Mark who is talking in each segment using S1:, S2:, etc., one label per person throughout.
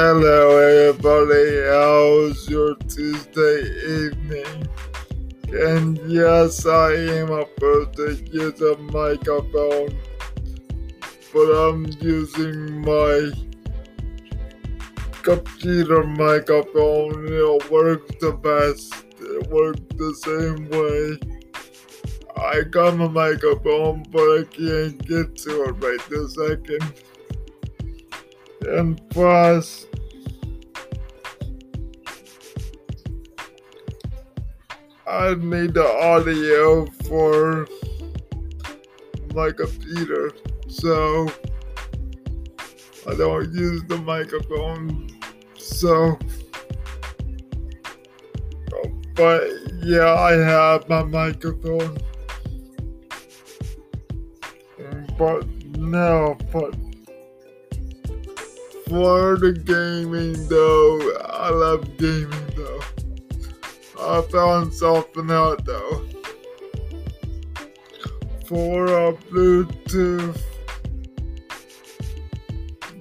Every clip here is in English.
S1: Hello, everybody. How's your Tuesday evening? And yes, I am about to use a microphone, but I'm using my computer microphone. It works the best. It works the same way. I got my microphone, but I can't get to it right this second. And plus, I need the audio for my computer, so I don't use the microphone. So, but yeah, I have my microphone. But no, but for the gaming though, I love gaming though. I found something out though. For a Bluetooth,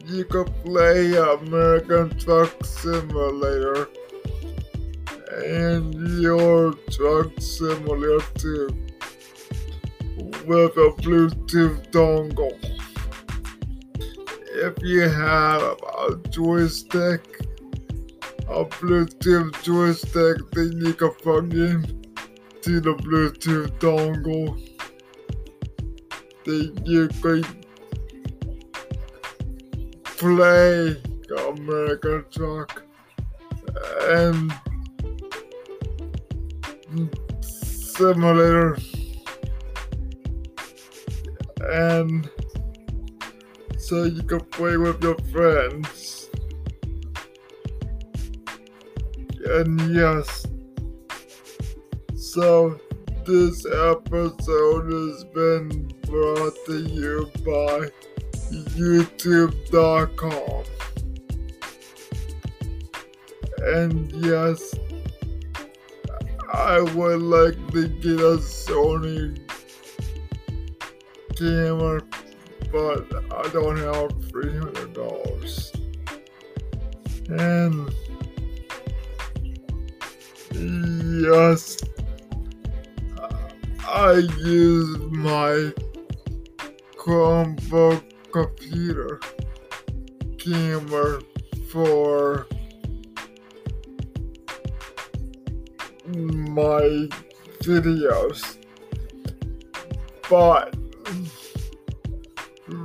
S1: you can play American Truck Simulator and Euro Truck Simulator too with a Bluetooth dongle. If you have a joystick, a Bluetooth joystick, then you can plug in to the Bluetooth dongle. Then you can play American Truck and Simulator and so you can play with your friends. And yes, so this episode has been brought to you by YouTube.com. And yes, I would like to get a Sony camera, but I don't have three hundred dollars. And yes, I use my Chromebook computer camera for my videos, but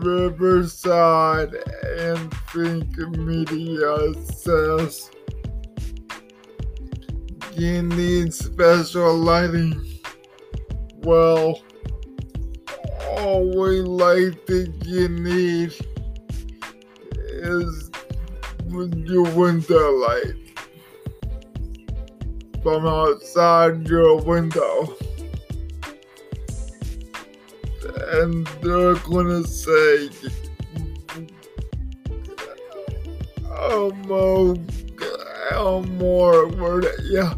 S1: Riverside and Think Media says you need special lighting. Well, only lighting you need is your window light from outside your window and they're gonna say, Elmo, Elmore, word, yeah,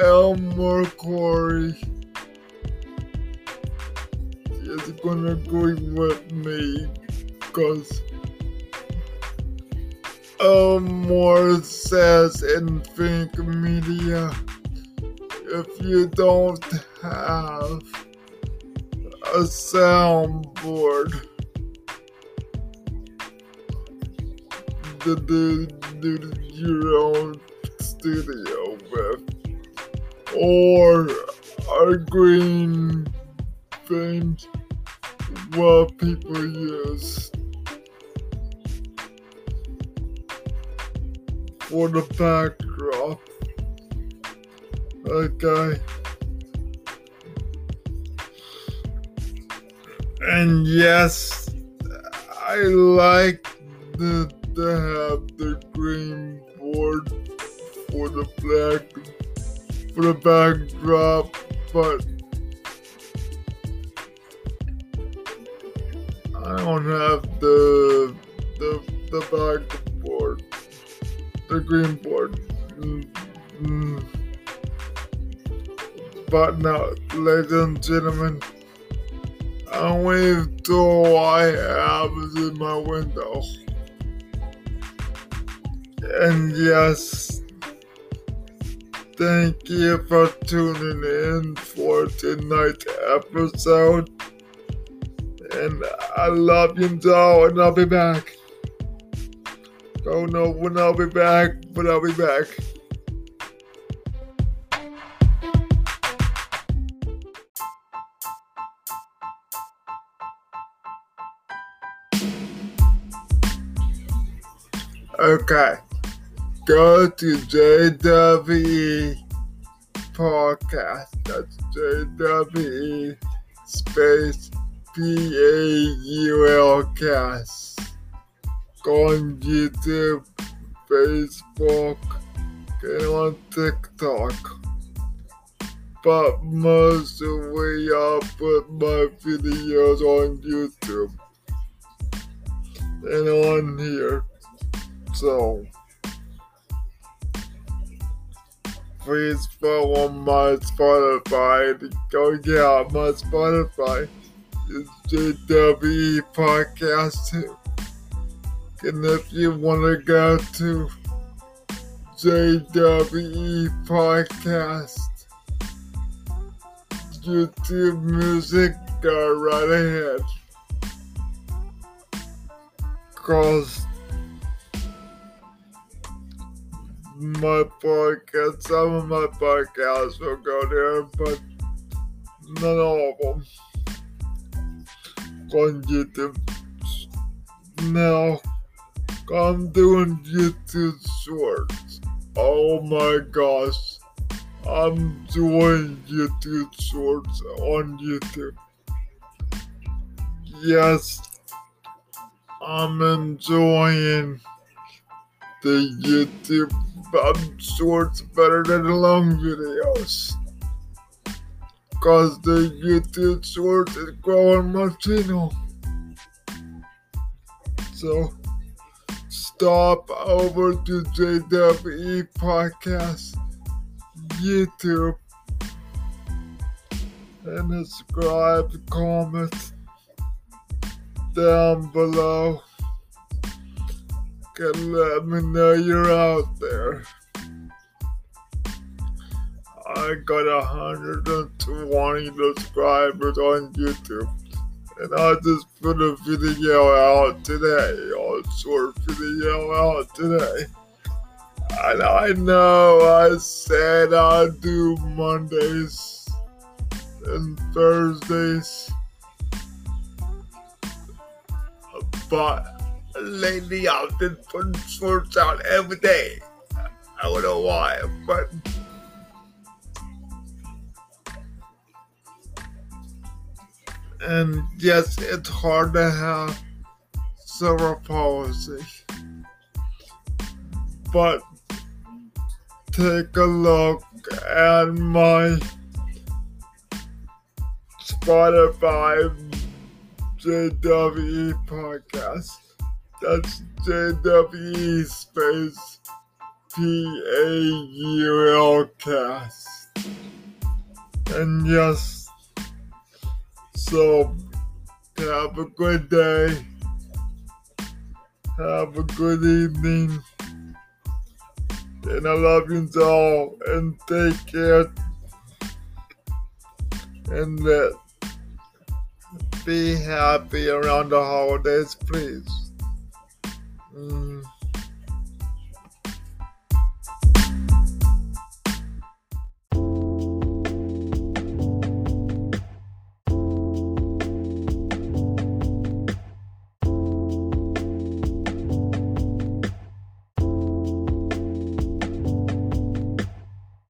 S1: Elmore Corey is gonna agree with me because Elmore says in Think Media, if you don't have a soundboard to do, do your own studio with, or a green thing what people use for the backdrop. Okay. And yes, I like the, to have the green board for the black for the backdrop, but I don't have the the the backboard, the green board. Mm-hmm. But now, ladies and gentlemen. Only door I have is in my window. And yes, thank you for tuning in for tonight's episode. And I love you, Joe, and I'll be back. Oh, Don't know when I'll be back, but I'll be back. Okay. Go to JWE podcast. That's JWE space P A U L cast. Go on YouTube, Facebook, and on TikTok. But mostly I put my videos on YouTube and on here. So please follow my Spotify. Go get my Spotify. It's JWE Podcast. And if you want to go to JWE Podcast YouTube music, go right ahead. Cause my podcast, some of my podcasts will go there, but not all of them on YouTube. Now, I'm doing YouTube shorts. Oh my gosh. I'm doing YouTube shorts on YouTube. Yes, I'm enjoying the YouTube um, shorts better than the long videos. Cause the YouTube shorts is growing my channel. So stop over to JWE Podcast YouTube and subscribe, comment down below and let me know you're out there. I got 120 subscribers on YouTube. And I just put a video out today, a short video out today. And I know I said I'd do Mondays and Thursdays. But lately I've been putting shorts out every day. I don't know why, but and yes, it's hard to have cerebral palsy. But take a look at my Spotify JWE podcast. That's JWE space P A U L cast. And yes, so have a good day. Have a good evening. And I love you all. And take care. And let be happy around the holidays, please. 嗯。